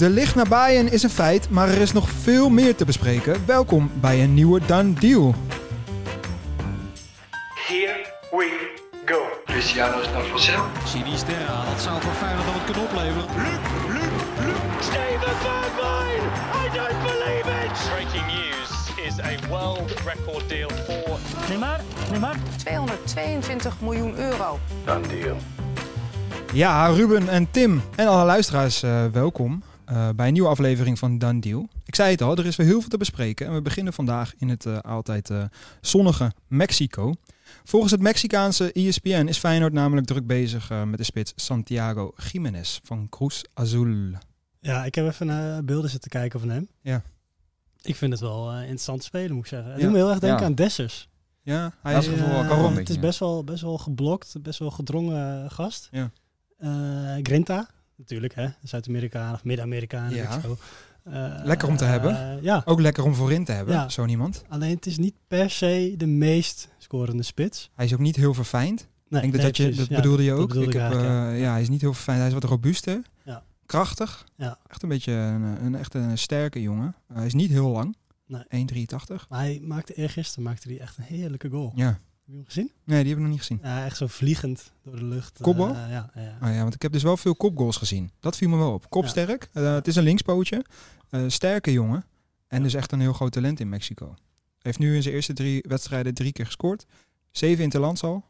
De licht naar Bayern is een feit, maar er is nog veel meer te bespreken. Welkom bij een nieuwe Done Deal. Here we go. Cristiano is naar Vassel. Sinisterra, dat zou voor Feyenoord dan wat kunnen opleveren. Steven Bergwijn! I don't believe it! Breaking news is a world record deal for Neymar, Neymar. 222 miljoen euro. Dan deal. Ja, Ruben en Tim en alle luisteraars, eh, welkom eh, bij een nieuwe aflevering van Done Deal. Ik zei het al, er is weer heel veel te bespreken en we beginnen vandaag in het eh, altijd eh, zonnige Mexico. Volgens het Mexicaanse ESPN is Feyenoord namelijk druk bezig met de spits Santiago Jiménez van Cruz Azul. Ja, ik heb even naar beelden zitten kijken van hem. Ja. Ik vind het wel eh, interessant spelen, moet ik zeggen. Het Ja. doet me heel erg denken Ja. aan Dessers. Ja, hij Dat is gevoel het is best wel, best wel geblokt, best wel gedrongen gast. Ja. Eh, Grinta, natuurlijk, hè. Zuid-Amerikaan of Midden-Amerikaan. Ja. zo. Eh, Lekker om te hebben. eh, ja, ook lekker om voorin te hebben, Ja. zo niemand. alleen het is niet per se de meest scorende spits. Hij is ook niet heel verfijnd. Nee, Ik denk dat, nee, dat je, dat Ja, bedoelde je ook. ik heb, eh, ja. ja. hij is niet heel verfijnd. Hij is wat robuuster. Ja. Krachtig. Ja. Echt een beetje een, een, echt een sterke jongen. hij is niet heel lang. Nee. 1,83. Maar hij maakte eergisteren maakte hij echt een heerlijke goal. Ja. Heb je hem gezien? Nee, die heb ik nog niet gezien. Ja, echt zo vliegend door de lucht. eh, Kopbal? ja, ja. Oh ja, want ik heb dus wel veel kopgoals gezien. Dat viel me wel op. Kopsterk. Eh, het is een linkspootje. Eh, sterke jongen. En Ja. dus echt een heel groot talent in Mexico. Heeft nu in zijn eerste drie wedstrijden drie keer gescoord. Zeven interlands al.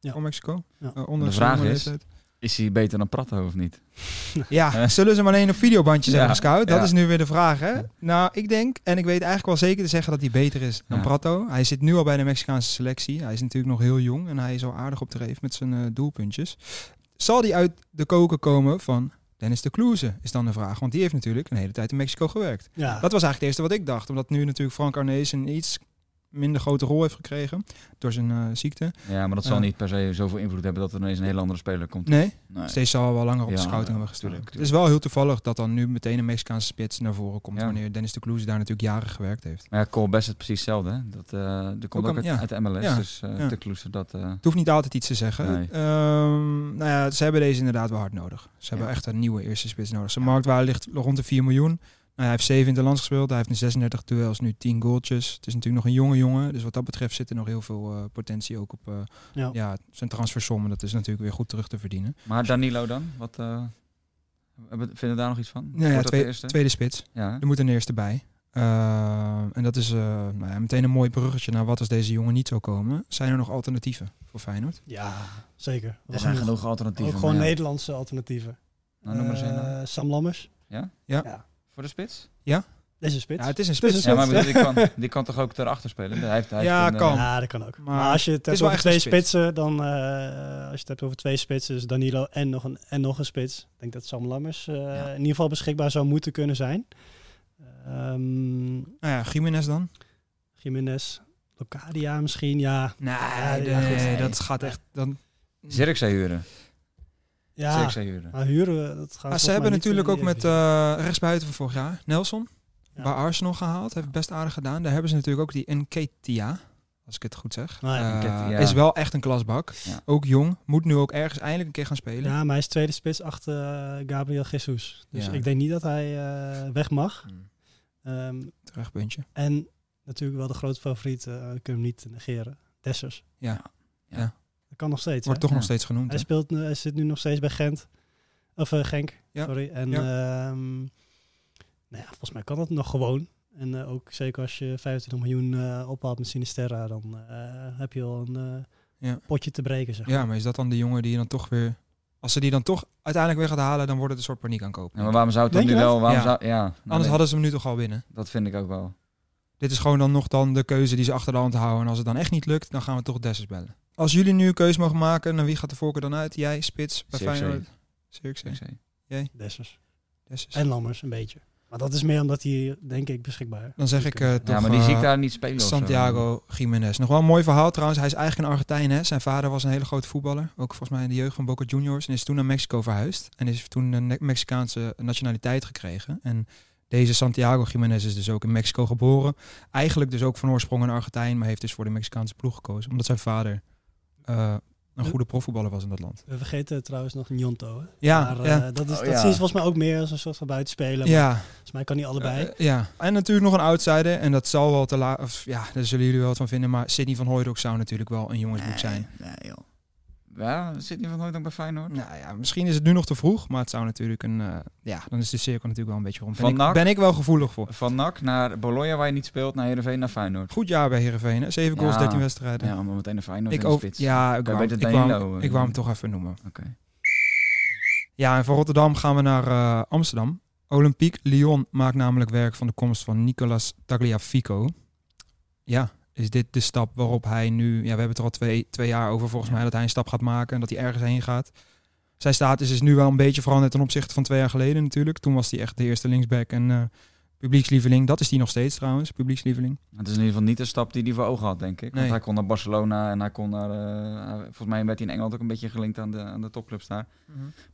Ja. Voor Mexico. Ja. Eh, onder De vraag is- leeftijd. Is hij beter dan Prato of niet? Ja, zullen ze hem alleen op videobandjes Ja. hebben gescout? Dat Ja. is nu weer de vraag, hè? Nou, ik denk, en ik weet eigenlijk wel zeker te zeggen dat hij beter is dan Ja. Prato. Hij zit nu al bij de Mexicaanse selectie. Hij is natuurlijk nog heel jong en hij is al aardig op de reef met zijn eh, doelpuntjes. Zal die uit de koken komen van Dennis de Kloeze, is dan de vraag. Want die heeft natuurlijk een hele tijd in Mexico gewerkt. ja. Dat was eigenlijk het eerste wat ik dacht. Omdat nu natuurlijk Frank Arnees een iets minder grote rol heeft gekregen door zijn eh, ziekte. Ja, maar dat zal Ja. niet per se zoveel invloed hebben dat er ineens een hele andere speler komt. Nee, Nee. Steeds zal wel langer op de schouting hebben gestaan. tuurlijk, Het is wel heel toevallig dat dan nu meteen een Mexicaanse spits naar voren komt. Ja. Wanneer Dennis de Kloeze daar natuurlijk jaren gewerkt heeft. Maar ja, Cole Best is precies hetzelfde. Hè? Dat, eh er komt Ook uit, ja. uit de MLS, Ja. dus eh te kloesen dat... eh, Het hoeft niet altijd iets te zeggen. Nee. Ehm, nou ja, ze hebben deze inderdaad wel hard nodig. Ze hebben echt een nieuwe eerste spits nodig. Zijn marktwaarde ligt rond de 4 miljoen. Hij heeft 7 in de land gespeeld. Hij heeft in 36 duels nu 10 goaltjes. Het is natuurlijk nog een jonge jongen. Dus wat dat betreft zit er nog heel veel eh, potentie ook op eh, ja. ja, zijn transfersommen. Dat is natuurlijk weer goed terug te verdienen. Maar Danilo dan? Wat, eh, vinden we daar nog iets van? Nou ja, eerste? tweede spits. Ja? Er moet een eerste bij. En dat is eh, nou ja, meteen een mooi bruggetje naar wat als deze jongen niet zou komen. Zijn er nog alternatieven voor Feyenoord? Ja, zeker. er zijn genoeg. alternatieven. Ook gewoon. Nederlandse alternatieven. Nou, noem maar eens een dan. Eh, Sam Lammers. Ja? Ja. Ja. Voor de spits? Deze spits. Ja, het is een Het is spits. een Ja, maar die, kan, die kan toch ook erachter spelen? Hij heeft, hij Ja, heeft een, kan. eh, Ja, dat kan ook. Maar Maar, als je het hebt over twee spits. spitsen, dan eh, als je het hebt over twee spitsen, dus Danilo en nog een, en nog een spits. Ik denk dat Sam Lammers eh, Ja. in ieder geval beschikbaar zou moeten kunnen zijn. Ehm Nou ja, Jiménez dan? Jiménez, Locadia misschien, ja. Nee, Ja, nee, ja, dat gaat echt... Dan... Zirkzee huren. Ja, Zirkzee huren. maar huren, dat gaat Ah, ze hebben niet natuurlijk ook met eh rechtsbuiten van vorig jaar, Nelson, Ja. bij Arsenal gehaald. Heeft best aardig gedaan. Daar hebben ze natuurlijk ook die Nketia, als ik het goed zeg. Nou ja, Eh. Is wel echt een klasbak. Ja. ook jong. Moet nu ook ergens eindelijk een keer gaan spelen. Ja, maar hij is tweede spits achter eh, Gabriel Jesus. Dus Ja. ik denk niet dat hij eh, weg mag. Hmm, Ehm, Terugpuntje. en natuurlijk wel de grote favoriet, eh kunnen we hem niet negeren. Dessers. Ja. Ja. Dat kan nog steeds. Wordt hè? toch nog steeds genoemd. Hij, hè? speelt, nu- hij zit nu nog steeds bij Gent. Of eh, Genk, Ja. sorry. En Ja. ehm, nou ja, volgens mij kan dat nog gewoon. En eh, ook zeker als je 25 miljoen eh ophaalt met Sinisterra, dan eh, heb je al een eh, Ja. potje te breken. Zeg. Ja, maar is dat dan de jongen die je dan toch weer... Als ze die dan toch uiteindelijk weg gaat halen, dan wordt het een soort paniek aankopen. Ja, maar waarom zou het dan nu wel... Waarom Ja. Zou, ja nou, Anders hadden ze hem nu toch al binnen. Dat vind ik ook wel. Dit is gewoon dan nog dan de keuze die ze achter de hand houden. En als het dan echt niet lukt, dan gaan we toch Dessers bellen. Als jullie nu een keuze mogen maken, naar wie gaat de voorkeur dan uit? Jij, Spits, bij Zirkzee. Feyenoord? Zirkzee. Zirkzee. Dessers. Dessers. En Lammers een beetje. Maar dat is meer omdat hij, denk ik, beschikbaar Dan zeg ik eh, toch Ja, maar die zie ik daar niet spelen. Santiago Jiménez. Nog wel een mooi verhaal trouwens. Hij is eigenlijk een Argentijn. Hè? Zijn vader was een hele grote voetballer. Ook volgens mij in de jeugd van Boca Juniors. En is toen naar Mexico verhuisd. En is toen een Mexicaanse nationaliteit gekregen. En deze Santiago Jiménez is dus ook in Mexico geboren. Eigenlijk dus ook van oorsprong een Argentijn. Maar heeft dus voor de Mexicaanse ploeg gekozen. Omdat zijn vader eh, een goede profvoetballer was in dat land. We vergeten trouwens nog Njonto. Hè? Ja, maar, ja. eh, dat, is, Oh, dat ja. volgens mij ook meer als een soort van buitenspeler. maar Ja, Volgens mij kan hij allebei. Eh, ja, en natuurlijk nog een outsider. En dat zal wel te laat. of Ja, daar zullen jullie wel wat van vinden. Maar Sidney van Hooydonk zou natuurlijk wel een jongensboek zijn. Nee, joh. Ja, zit niet van nooit ook bij Feyenoord? Nou ja, misschien is het nu nog te vroeg. Maar het zou natuurlijk een. eh, ja, dan is de cirkel natuurlijk wel een beetje rond. Ben, Van ik, NAC? ben ik wel gevoelig voor. Van NAC naar Bologna waar je niet speelt, naar Heerenveen naar Feyenoord. Goed jaar bij Heerenveen. hè? 7 goals, Ja. 13 wedstrijden. Ja, maar meteen naar Feyenoord ik in de. Ja, ik wou, ik, wou, hem- eh, ik wou hem toch even noemen. Oké. Ja, en van Rotterdam gaan we naar eh, Amsterdam. Olympique Lyon maakt namelijk werk van de komst van Nicolas Tagliafico. Ja, is dit de stap waarop hij nu... Ja, we hebben het er al twee, twee jaar over volgens mij dat hij een stap gaat maken en dat hij ergens heen gaat. Zijn status is nu wel een beetje veranderd ten opzichte van twee jaar geleden natuurlijk. Toen was hij echt de eerste linksback en eh, publiekslieveling. Dat is hij nog steeds trouwens, publiekslieveling. Het is in ieder geval niet de stap die hij voor ogen had, denk ik. Want Nee. hij kon naar Barcelona en hij kon naar... eh, volgens mij werd hij in Engeland ook een beetje gelinkt aan de, aan de topclubs daar.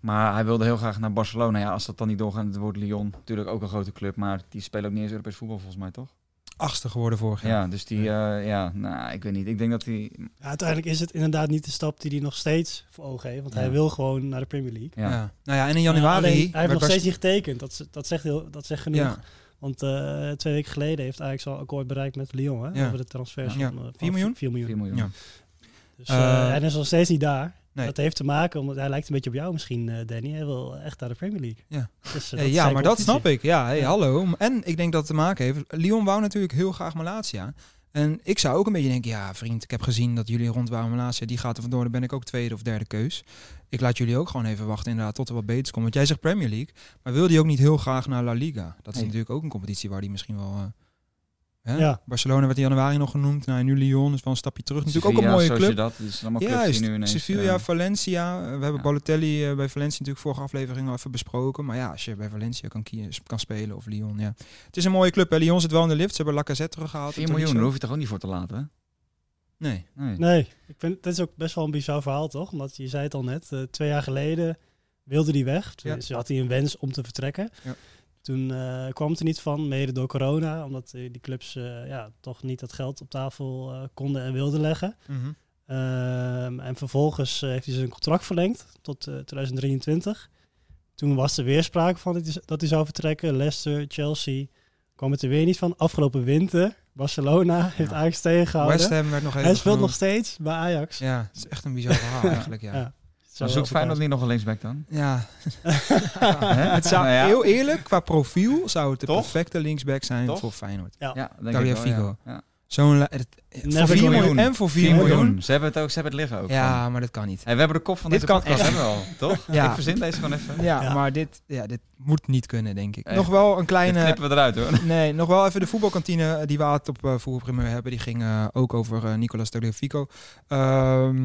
Maar hij wilde heel graag naar Barcelona. Ja, als dat dan niet doorgaat, wordt Lyon natuurlijk ook een grote club. Maar die spelen ook niet eens Europees voetbal volgens mij, toch? Achtste geworden vorig Ja, jaar. dus die... eh, ja, nou, ik weet niet. Ik denk dat hij... Ja, uiteindelijk is het inderdaad niet de stap die hij nog steeds voor ogen heeft. Want Ja. hij wil gewoon naar de Premier League. Ja. Ja. Nou ja, en in januari... alleen, hij heeft nog steeds niet getekend. Dat, dat, zegt, heel, dat zegt genoeg. Ja, Want eh, twee weken geleden heeft Ajax al akkoord bereikt met Lyon. Hè, Ja. over de transfers Ja. van, eh, van Vier miljoen? 4 miljoen. 4 miljoen. Ja. Dus, Eh, eh, hij is nog steeds niet daar. Nee. Dat heeft te maken, omdat hij lijkt een beetje op jou misschien, eh, Danny. Hij wil echt naar de Premier League. Ja. Dus, eh, Ja, maar dat snap ik. Ja, hey, Ja. hallo. En ik denk dat het te maken heeft. Lyon wou natuurlijk heel graag Malatia. En ik zou ook een beetje denken, ja vriend, ik heb gezien dat jullie rond waren Malatia. Die gaat er vandoor, dan ben ik ook tweede of derde keus. Ik laat jullie ook gewoon even wachten inderdaad tot er wat beters komt. Want jij zegt Premier League, maar wil die ook niet heel graag naar La Liga? Dat is Nee. natuurlijk ook een competitie waar die misschien wel... eh, hè? Ja. Barcelona werd in januari nog genoemd. Nou, nu Lyon is wel een stapje terug. Natuurlijk ook een mooie club. Sociedad, dus allemaal clubs Juist, die nu ineens... Sevilla, eh, Valencia. We hebben ja. Balotelli eh, bij Valencia natuurlijk vorige aflevering al even besproken. Maar ja, als je bij Valencia kan, kan spelen of Lyon, ja. Het is een mooie club. Hè. Lyon zit wel in de lift. Ze hebben Lacazette teruggehaald. 4 Dat is miljoen, daar hoef je toch ook niet voor te laten, hè? Nee. Nee. Nee, ik vind dat is ook best wel een bizar verhaal, toch? Omdat je zei het al net, eh, twee jaar geleden wilde hij weg. Toen Ja. ze had hij een wens om te vertrekken. Ja. Toen eh, kwam het er niet van, mede door corona, omdat die clubs eh, ja, toch niet dat geld op tafel eh, konden en wilden leggen. Mhm. Ehm, en vervolgens heeft hij zijn contract verlengd tot eh, 2023. Toen was er weer sprake van dat hij, dat hij zou vertrekken. Leicester, Chelsea, kwam het er weer niet van. Afgelopen winter, Barcelona heeft Ajax tegengehouden. West Ham werd nog even Hij speelt nog steeds bij Ajax. Ja, het is echt een bizar verhaal eigenlijk, ja. Ja. Ja. Zou zoekt Feyenoord niet nog een linksback dan? Het zou, Nou ja. heel eerlijk, qua profiel zou het de Toch? perfecte linksback zijn Toch? voor Feyenoord. Ja. Ja, denk Tagliafico. ik wel, ja. Ja. Zo'n... Voor Never 4 go miljoen. miljoen. En voor 4 4 miljoen. miljoen. Ze hebben het ook, ze hebben het liggen ook. Ja, van. maar dat kan niet. Hey, we hebben de kop van Dit deze kan podcast, echt. hebben we al, toch? Ja. Ik verzin deze gewoon even. Ja, Ja. maar dit, ja, dit moet niet kunnen, denk ik. Echt. Nog wel een Dit kleine... knippen we eruit, hoor. Nee, nog wel even de voetbalkantine eh, die we altijd op uh, Voetbalprimeur hebben. Die ging eh, ook over Nicolas Tagliafico. Ehm,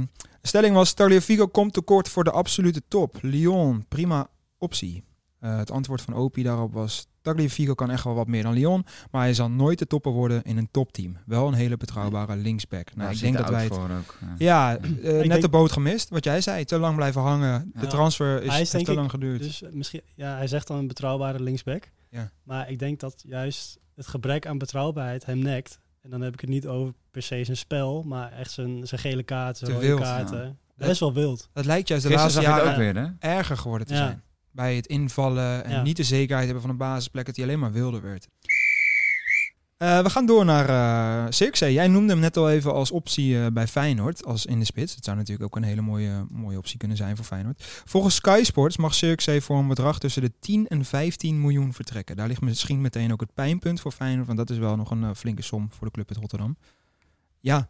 de stelling was, Tagliafico komt tekort voor de absolute top. Lyon, prima optie. Eh, het antwoord van Opie daarop was, Tagliafico kan echt wel wat meer dan Lyon. Maar hij zal nooit de topper worden in een topteam. Wel een hele betrouwbare linksback. Nou, ik denk de dat wij het... voor ook. Ja. Ja, eh, net denk- de boot gemist. Wat jij zei, te lang blijven hangen. De Ja. transfer is, te ik lang geduurd. Dus eh, misschien, ja, hij zegt dan een betrouwbare linksback. Ja. Maar ik denk dat juist het gebrek aan betrouwbaarheid hem nekt. En dan heb ik het niet over per se zijn spel, maar echt zijn, zijn gele kaarten, Te rode wild, kaarten. Best wel wild. Dat lijkt juist de Gisteren laatste het jaren ook weer, hè? erger geworden te Ja. zijn. Bij het invallen en Ja. niet de zekerheid hebben van een basisplek, dat hij alleen maar wilder werd. Eh, we gaan door naar uh, Cirkzee. Jij noemde hem net al even als optie uh, bij Feyenoord, als in de spits. Het zou natuurlijk ook een hele mooie, mooie optie kunnen zijn voor Feyenoord. Volgens Sky Sports mag Cirkzee voor een bedrag tussen de 10 en 15 miljoen vertrekken. Daar ligt misschien meteen ook het pijnpunt voor Feyenoord, want dat is wel nog een uh, flinke som voor de club uit Rotterdam. Ja,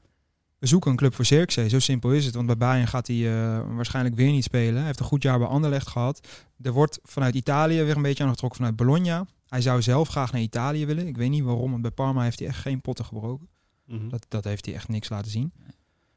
we zoeken een club voor Cirkzee. Zo simpel is het. Want bij Bayern gaat hij uh, waarschijnlijk weer niet spelen. Hij heeft een goed jaar bij Anderlecht gehad. Er wordt vanuit Italië weer een beetje aangetrokken vanuit Bologna. Hij zou zelf graag naar Italië willen. Ik weet niet waarom, want bij Parma heeft hij echt geen potten gebroken. Mm -hmm. dat, dat heeft hij echt niks laten zien.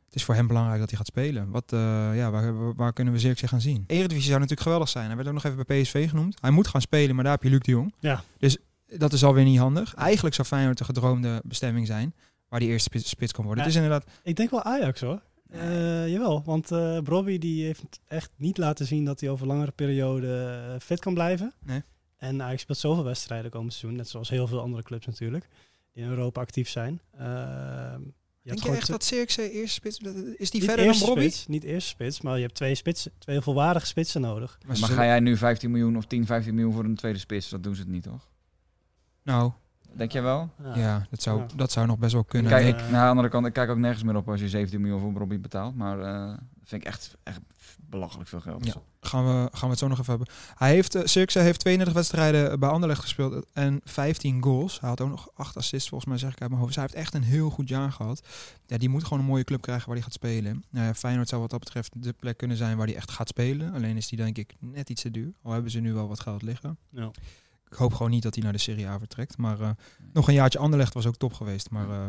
Het is voor hem belangrijk dat hij gaat spelen. Wat, uh, ja, waar, waar, kunnen we Cirkzee gaan zien? Eredivisie zou natuurlijk geweldig zijn. Hij werd ook nog even bij PSV genoemd. Hij moet gaan spelen, maar daar heb je Luc de Jong. Ja. Dus dat is alweer niet handig. Eigenlijk zou Feyenoord de gedroomde bestemming zijn. Waar die eerste spits, kan worden. Ja, het is inderdaad... Ik denk wel Ajax hoor. Uh, jawel, want uh, Brobby die heeft echt niet laten zien dat hij over langere periode uh, fit kan blijven. Nee. En Ajax speelt zoveel wedstrijden komend seizoen, net zoals heel veel andere clubs natuurlijk, die in Europa actief zijn. Uh, Denk je echt dat Zirkzee eerste spits... Is die niet verder dan eerste Robbie? spits, niet eerste spits, maar je hebt twee spitsen, twee volwaardige spitsen nodig. Maar, Maar ga jij nu 15 miljoen of 10, 15 miljoen voor een tweede spits? Dat doen ze het niet, toch? Nou, Denk jij wel? ja, dat, zou, Ja. dat zou nog best wel kunnen. Kijk, ik, naar de andere kant, ik kijk ook nergens meer op als je 17 miljoen voor Robbie betaalt. Maar eh, dat vind ik echt, echt belachelijk veel geld. Ja. gaan, we, gaan we het zo nog even hebben. Hij heeft, uh, Zirkzee heeft 32 wedstrijden bij Anderlecht gespeeld en 15 goals. Hij had ook nog 8 assists volgens mij, zeg ik uit mijn hoofd. Dus hij heeft echt een heel goed jaar gehad. Ja, die moet gewoon een mooie club krijgen waar hij gaat spelen. Nou ja, Feyenoord zou wat dat betreft de plek kunnen zijn waar hij echt gaat spelen. Alleen is die denk ik net iets te duur. Al hebben ze nu wel wat geld liggen. Ja. Ik hoop gewoon niet dat hij naar de Serie A vertrekt. Maar eh, nog een jaartje Anderlecht was ook top geweest. Maar eh,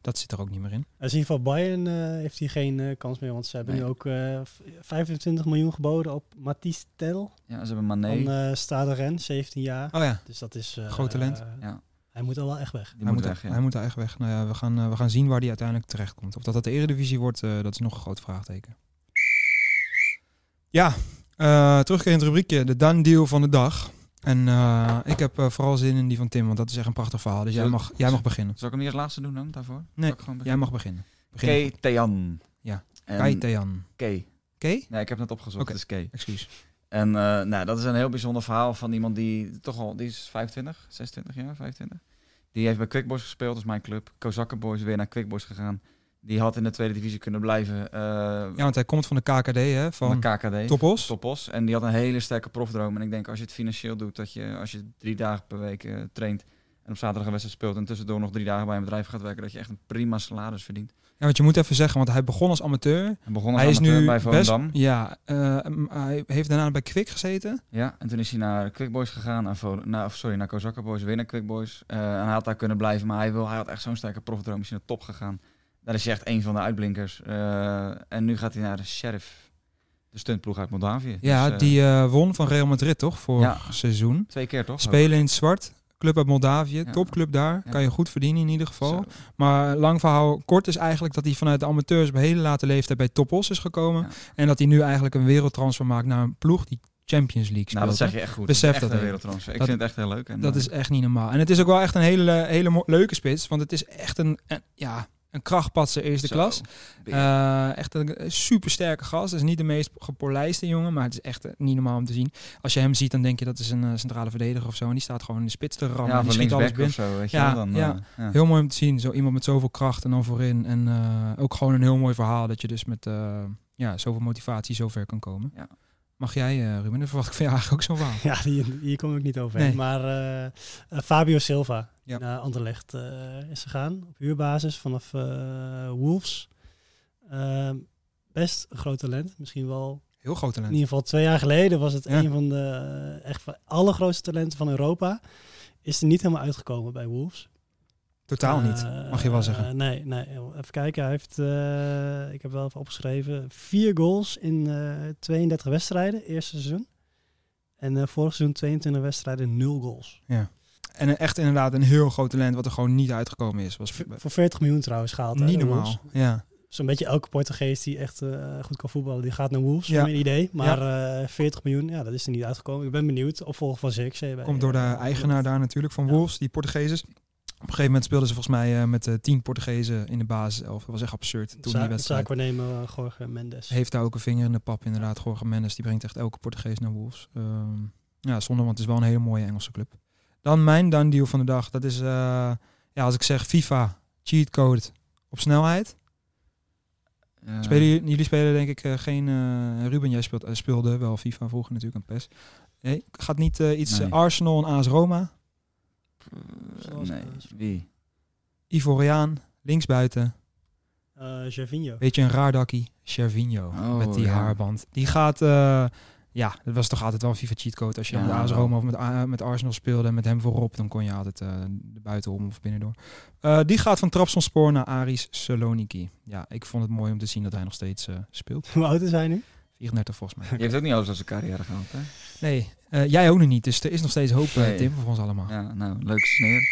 dat zit er ook niet meer in. In ieder geval Bayern eh, heeft hij geen kans meer, want ze hebben Nee. nu ook eh, v- 25 miljoen geboden op Matisse Tel Ja, ze hebben Mané. van eh Stade Rennes, 17 jaar. Oh ja, Dus dat is... eh, Groot talent. Ja. Hij moet al wel echt weg. Die hij, moet moet, weg, ja. hij moet er echt weg. Nou ja, we gaan, we gaan zien waar hij uiteindelijk terecht komt. Of dat dat de Eredivisie wordt, dat is nog een groot vraagteken. Ja, eh terugkerend rubriekje, de done deal van de dag. En eh, ik heb eh, vooral zin in die van Tim, want dat is echt een prachtig verhaal. Dus jij mag, jij mag beginnen. Zal ik hem niet als laatste doen dan, daarvoor? Nee, Jij mag beginnen. Begin. Kei Tejan. Ja. Kai Tejan. Kei. Kei? Nee, ik heb het opgezocht. Oké. Het is Kei. Excuus. En eh, nou, dat is een heel bijzonder verhaal van iemand die toch al, die is 25, 26 jaar, 25. Die heeft bij Quick Boys gespeeld, dat is mijn club. Kozakken Boys weer naar Quick Boys gegaan. Die had in de tweede divisie kunnen blijven eh, Ja, want hij komt van de KKD, hè? van de KKD. Topos. Topos. En die had een hele sterke profdroom. En ik denk als je het financieel doet, dat je als je drie dagen per week eh, traint en op zaterdag een wedstrijd speelt en tussendoor nog drie dagen bij een bedrijf gaat werken, dat je echt een prima salaris verdient. Ja, want je moet even zeggen, want hij begon als amateur. Hij begon als Hij is amateur nu bij best... Volendam. Ja, eh, hij heeft daarna bij Kwik gezeten. Ja, en toen is hij naar Quick Boys gegaan, naar, naar, of sorry, naar Kozakken Boys, weer naar Quick Boys. En hij had daar kunnen blijven, maar hij, wil, hij had echt zo'n sterke profdroom, is hij naar top gegaan. Daar is echt een van de uitblinkers. Eh, en nu gaat hij naar de Sheriff, de stuntploeg uit Moldavië. Ja, Dus, eh, die eh, won van Real Madrid, toch? Vorig Ja. seizoen. Twee keer toch? Spelen in het zwart. Club uit Moldavië, Ja. topclub daar. Ja. Kan je goed verdienen in ieder geval. Zo. Maar lang verhaal kort is eigenlijk dat hij vanuit de amateurs op hele late leeftijd bij Topos is gekomen. En dat hij nu eigenlijk een wereldtransfer maakt naar een ploeg die Champions League speelt. Nou, dat zeg je echt goed. Besef dat. dat een wereldtransfer. Ik Dat- vind het echt heel leuk. En, Dat is echt niet normaal. En het is ook wel echt een hele, hele leuke spits. Want het is echt een, een, ja, een krachtpatser eerste zo. klas. Eh, echt een super sterke gast. Het is niet de meest gepolijste jongen, maar het is echt eh, niet normaal om te zien. Als je hem ziet, dan denk je dat is een eh, centrale verdediger of zo. En die staat gewoon in de spits te rammen. ja, en die van schiet alles linksback binnen. of zo, weet je Ja. Dan, ja. ja. Heel mooi om te zien. Zo iemand met zoveel kracht en dan voorin. En ook gewoon een heel mooi verhaal dat je dus met ja, zoveel motivatie zo ver kan komen. Ja. Mag jij, eh, Ruben? Dan verwacht ik van jou eigenlijk ook zo'n verhaal. Ja, hier, hier kom ik niet overheen. Nee. Maar eh, eh, Fabio Silva Ja. naar Anderlecht is gegaan. Op huurbasis vanaf Wolves. Ehm, best een groot talent. Misschien wel Heel groot in talent. ieder geval twee jaar geleden was het Ja. een van de echt allergrootste talenten van Europa. Is er niet helemaal uitgekomen bij Wolves. Totaal niet, Eh, mag je wel zeggen. eh, nee, nee. Even kijken. Hij heeft, eh, ik heb wel even opgeschreven, vier goals in eh 32 wedstrijden, eerste seizoen. En vorig seizoen 22 wedstrijden, nul goals. En een- echt inderdaad een heel groot talent wat er gewoon niet uitgekomen is. Was voor 40 miljoen trouwens gehaald. niet normaal. Ja. Zo'n beetje elke Portugees die echt goed kan voetballen, die gaat naar Wolves, Ja. ja. een idee. Maar eh 40 miljoen, ja, dat is er niet uitgekomen. Ik ben benieuwd. Opvolger van Zirkzee. bij, Komt door de eigenaar daar natuurlijk van Ja. Wolves, die Portugees is. Op een gegeven moment speelden ze volgens mij eh, met eh, tien Portugezen in de basis. Of dat was echt absurd toen die Za wedstrijd. zaakwaarnemer uh, Jorge Mendes. Heeft daar ook een vinger in de pap inderdaad. Jorge Mendes, die brengt echt elke Portugees naar Wolves. Ehm, ja, zonde, want het is wel een hele mooie Engelse club. Dan mijn dan deal van de dag. Dat is, eh, ja, als ik zeg FIFA, cheatcode op snelheid. Eh, Spelen, jullie- jullie spelen denk ik eh, geen... eh, Ruben, jij speelt, eh, speelde wel FIFA vroeger natuurlijk aan PES. Nee, gaat niet eh, iets Nee. eh, Arsenal en AS Roma? Eh, Zoals- nee, wie? Ivoriaan, linksbuiten. Eh Gervinho. Beetje een raar dakkie. Cervinho, Oh, met die ja. haarband. Die gaat... eh, ja, dat was toch altijd wel een FIFA cheatcode. Als je Ja, met AS. Roma of met, A- met Arsenal speelde en met hem voorop... dan kon je altijd eh de buitenom of binnendoor. Eh, die gaat van Trabzonspor naar Aris Saloniki. Ja, ik vond het mooi om te zien dat hij nog steeds eh, speelt. Hoe oud is hij nu? 34 volgens mij. Je heeft ook niet alles als zijn carrière gehad, hè? Nee, eh, jij ook nog niet. Dus er is nog steeds hoop, eh, Nee. Tim, voor ons allemaal. Ja, nou, leuke sneer.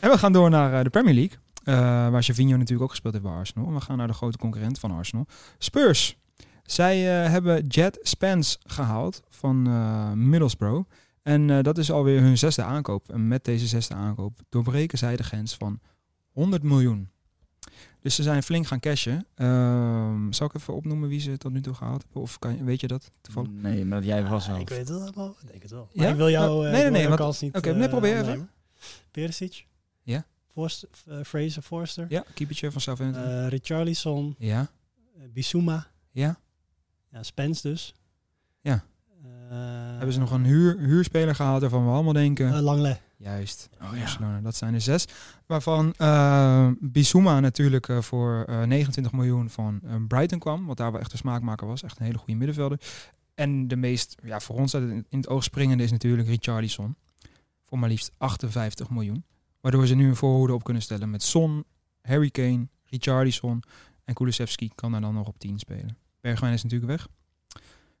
En we gaan door naar eh, de Premier League. waar Gervinho natuurlijk ook gespeeld heeft bij Arsenal. En we gaan naar de grote concurrent van Arsenal. Spurs. Zij hebben Jet Spence gehaald van Middlesbrough. En dat is alweer hun zesde aankoop. En met deze zesde aankoop doorbreken zij de grens van 100 miljoen. Dus ze zijn flink gaan cashen. Ehm, zal ik even opnoemen wie ze tot nu toe gehaald hebben? Of kan je, weet je dat toevallig? Nee, maar jij was wel. Ik weet het wel, maar ik denk het wel. Ja? Maar ik wil jou, eh, nee, nee, nee, want- kans niet oké, eh, nee, probeer even. Perisic. Ja. Forster, eh, Fraser Forster. Ja, keepertje van Southampton. Eh Richarlison. ja, eh, Bissouma. ja. Ja, Spence dus. Ja. Eh, Hebben ze nog een huur, huurspeler gehaald waarvan we allemaal denken... eh, Langley. Juist, Oh ja. Barcelona. Dat zijn er zes. Waarvan eh Bissouma natuurlijk eh, voor eh, 29 miljoen van eh, Brighton kwam. Wat daar wel echt een smaakmaker was. Echt een hele goede middenvelder. En de meest, ja, voor ons in het oog springende is natuurlijk Richarlison. Voor maar liefst 58 miljoen. Waardoor ze nu een voorhoede op kunnen stellen met Son, Harry Kane, Richarlison en Kulusevski kan daar dan nog op 10 spelen. Bergwijn is natuurlijk weg.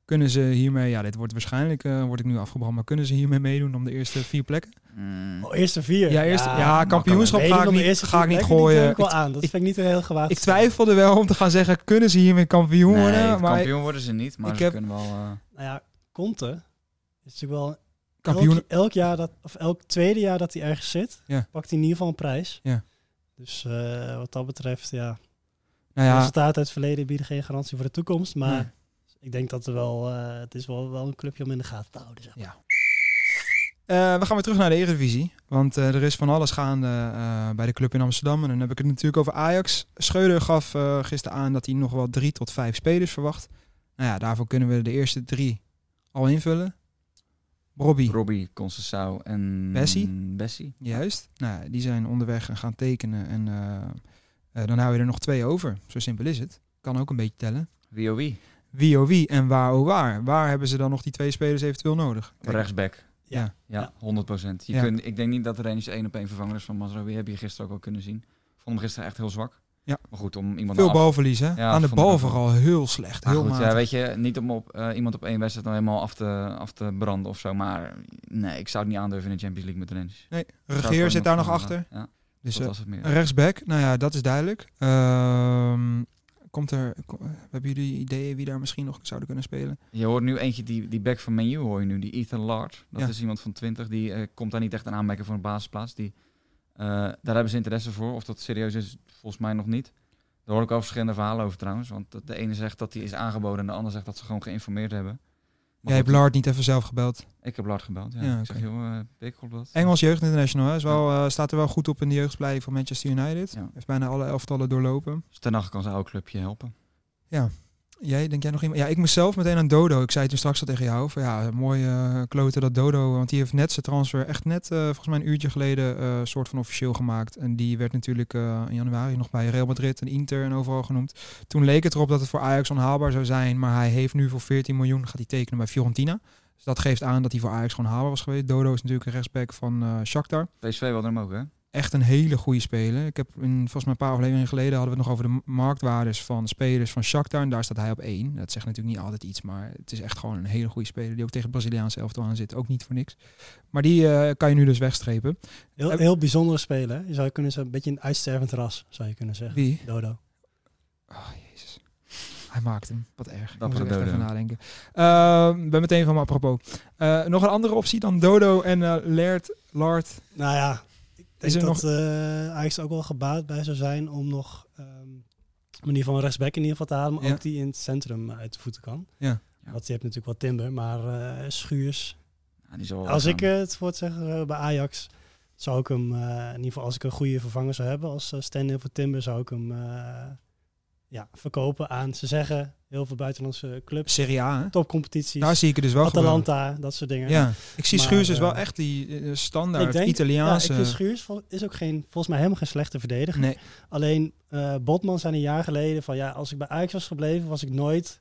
Kunnen ze hiermee, ja, dit wordt waarschijnlijk, eh, word ik nu afgebrand, maar kunnen ze hiermee meedoen om de eerste vier plekken? Mm. Oh, eerste vier. Ja, eerst, ja, kampioenschap ga ik niet, eerste ga ik niet die gooien. ik wel aan. Dat ik- vind ik niet een heel gewaagd. ik twijfelde wel om te gaan zeggen, kunnen ze hiermee kampioen Nee, worden? Maar kampioen worden ze niet, maar ik ze heb- kunnen wel... eh, Nou ja, Conte is natuurlijk wel kampioen, Elk, elk jaar dat, of elk tweede jaar dat hij ergens zit, Ja. pakt hij in ieder geval een prijs. Ja. Dus eh, wat dat betreft, ja, nou ja, resultaten uit het verleden bieden geen garantie voor de toekomst. Maar Nee. Ik denk dat er wel, eh, het is wel, wel een clubje om in de gaten te houden. Zeg. Ja. Eh, we gaan weer terug naar de Eredivisie. Want eh, er is van alles gaande eh, bij de club in Amsterdam. En dan heb ik het natuurlijk over Ajax. Schreuder gaf eh, gisteren aan dat hij nog wel drie tot vijf spelers verwacht. Nou ja, daarvoor kunnen we de eerste drie al invullen. Robbie, Robbie, Concessao en... Bessie? Bessie. juist. Nou, ja, die zijn onderweg en gaan tekenen. En eh, eh, dan hou je er nog twee over. Zo simpel is het. Kan ook een beetje tellen. Wie oh wie? Wie oh wie en waar oh waar. Waar hebben ze dan nog die twee spelers eventueel nodig? Kijk, Rechtsback. Ja. Ja, 100 procent. Ja. kunt- Ik denk niet dat er een één op één vervanger is van Mazraoui. Heb je gisteren ook al kunnen zien. Ik vond hem gisteren echt heel zwak. Ja. Maar goed, om iemand Veel af- balverlies, hè? Ja, Aan de bal vooral heel slecht. Maar Heel goed, matig. ja, weet je, niet om op, eh, iemand op één wedstrijd dan helemaal af te, af te branden of zo. Maar nee, ik zou het niet aandurven in de Champions League met Rens. Nee, Regeer zit daar nog achter. Ja, Dus dat eh, was het meer. rechtsback, nou ja, dat is duidelijk. Ehm, komt er, ko- hebben jullie ideeën wie daar misschien nog zouden kunnen spelen? Je hoort nu eentje, die, die back van Menu hoor je nu, die Ethan Lard. Dat Ja. is iemand van 20, die eh, komt daar niet echt aan aanmerken voor een basisplaats. Die, eh, daar hebben ze interesse voor. Of dat serieus is, volgens mij nog niet. Daar hoor ik al verschillende verhalen over trouwens. Want de- de ene zegt dat hij is aangeboden en de ander zegt dat ze gewoon geïnformeerd hebben. Jij hebt Lard niet even zelf gebeld. Ik heb Lard gebeld, ja. Ja, Ik zeg, joh, eh, op dat. Engels Jeugd International, hè? Is wel, eh, staat er wel goed op in de jeugdblij van Manchester United. Ja. Heeft bijna alle elftallen doorlopen. Dus Ten kan zijn oude clubje helpen. Jij, denk jij nog iemand? Ja, ik moest zelf meteen aan Dodo. Ik zei toen straks al tegen jou. Van, ja, mooi kloten dat Dodo. Want die heeft net zijn transfer echt net, eh, volgens mij een uurtje geleden, eh soort van officieel gemaakt. En die werd natuurlijk in januari nog bij Real Madrid en Inter en overal genoemd. Toen leek het erop dat het voor Ajax onhaalbaar zou zijn. Maar hij heeft nu voor 14 miljoen gaat hij tekenen bij Fiorentina. Dus dat geeft aan dat hij voor Ajax gewoon haalbaar was geweest. Dodo is natuurlijk een rechtsback van Shakhtar PSV wilde hem ook, hè? Echt een hele goede speler. Ik heb in, volgens mij een paar afleveringen geleden hadden we het nog over de marktwaardes van spelers van Shakhtar. En daar staat hij op één. Dat zegt natuurlijk niet altijd iets, maar het is echt gewoon een hele goede speler. Die ook tegen het Braziliaanse elftal aan zit. Ook niet voor niks. Maar die eh, kan je nu dus wegstrepen. Heel, Heb- heel bijzondere speler. hè. Je zou kunnen zeggen, een beetje een uitstervend ras, zou je kunnen zeggen. Wie? Dodo. Oh, jezus. Hij maakt hem. Wat erg. Ik Dappere moet er echt Dodo. even nadenken. Uh, ben meteen van me apropos. Eh, nog een andere optie dan Dodo en eh Laird, Lard. Nou ja, ik Is er dat eh Ajax er ook wel gebaat bij zou zijn om nog ehm, ieder geval een rechtsback in ieder geval te halen, maar Ja. ook die in het centrum uit de voeten kan. Ja. Want je hebt natuurlijk wel Timber, maar eh, Schuurs. Ja, die zal wel Als ik eh, het voor het zeggen bij Ajax, zou ik hem eh, in ieder geval als ik een goede vervanger zou hebben als uh, stand-in voor Timber, zou ik hem eh, ja, verkopen aan, ze zeggen, heel veel buitenlandse clubs, Serie A, hè? topcompetities, Daar zie ik het dus wel gebeuren. Atalanta, dat soort dingen. Ja, ik zie Maar, Schuurs dus wel eh, echt die eh, standaard Ik denk, Italiaanse... Ja, ik vind Schuurs is ook geen, volgens mij helemaal geen slechte verdediger. Nee, Alleen eh, Botman zei een jaar geleden van ja, als ik bij Ajax was gebleven, was ik nooit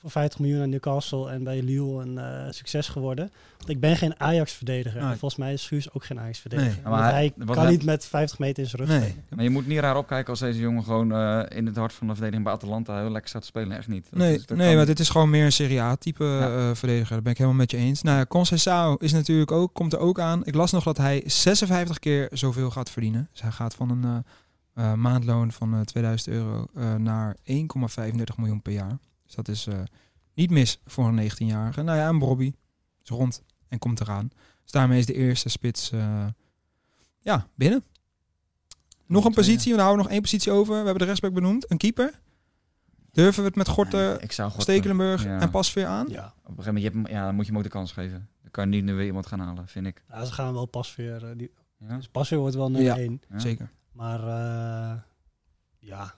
voor 50 miljoen naar Newcastle en bij Lille een eh, succes geworden. Want ik ben geen Ajax-verdediger. Nee. En volgens mij is Schuurs ook geen Ajax-verdediger. Nee. Maar hij kan hij- niet met 50 meter in zijn rug Nee. Maar je moet niet raar opkijken als deze jongen gewoon eh, in het hart van de verdediging bij Atalanta heel lekker staat te spelen. Echt niet. Dat nee, is- nee kan maar dit is gewoon meer een Serie A-type Ja. eh, verdediger. Daar ben ik helemaal met je eens. Nou ja, Conceição is natuurlijk ook, komt er ook aan. Ik las nog dat hij 56 keer zoveel gaat verdienen. Dus hij gaat van een maandloon van eh, 2000 euro eh, naar 1,35 miljoen per jaar. Dus dat is eh, niet mis voor een 19-jarige. Nou ja, en Bobby is rond en komt eraan. Dus daarmee is de eerste spits eh, ja, binnen. Nog een positie, we houden nog één positie over. We hebben de rechtsback benoemd. Een keeper. Durven we het met Gorten, ik zou Gorten- Stekelenburg ja. en Pasveer aan? Ja. Op een gegeven moment, je hebt, ja, dan moet je hem ook de kans geven. Dan kan je niet nu weer iemand gaan halen, vind ik. ja, ze gaan wel pas weer. eh, die, Ja? dus pas weer wordt wel nummer Ja. 1. Ja. Zeker. Maar eh, ja.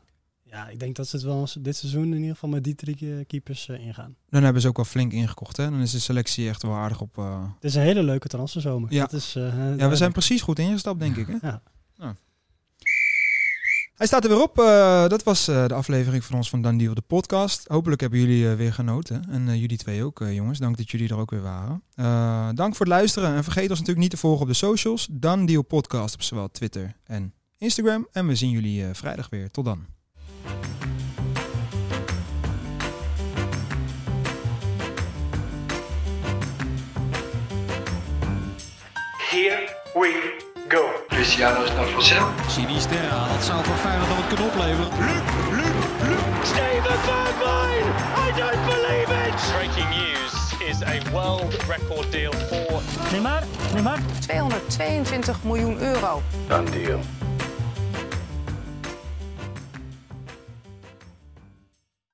Ja, ik denk dat ze het wel dit seizoen in ieder geval met die drie keepers eh, ingaan. Dan hebben ze ook wel flink ingekocht. Hè? Dan is de selectie echt wel aardig op... eh, Het is een hele leuke transferzomer. Ja. Dat is, eh, Ja, we zijn precies goed ingestapt, denk ik. Hè? Ja. Hij staat er weer op. Dat was de aflevering van ons van Dan Deal, de podcast. Hopelijk hebben jullie weer genoten. En jullie twee ook, jongens. Dank dat jullie er ook weer waren. Dank voor het luisteren. En vergeet ons natuurlijk niet te volgen op de socials. Dan Deal Podcast op zowel Twitter en Instagram. En we zien jullie vrijdag weer. Tot dan. Here we go. Cristiano is naar Vassel. Sinisterra, dat zou voor Feyenoord nog wat kunnen opleveren. Steven Bergwijn! I don't believe it! Breaking news is a world record deal for 222 miljoen euro. Done deal.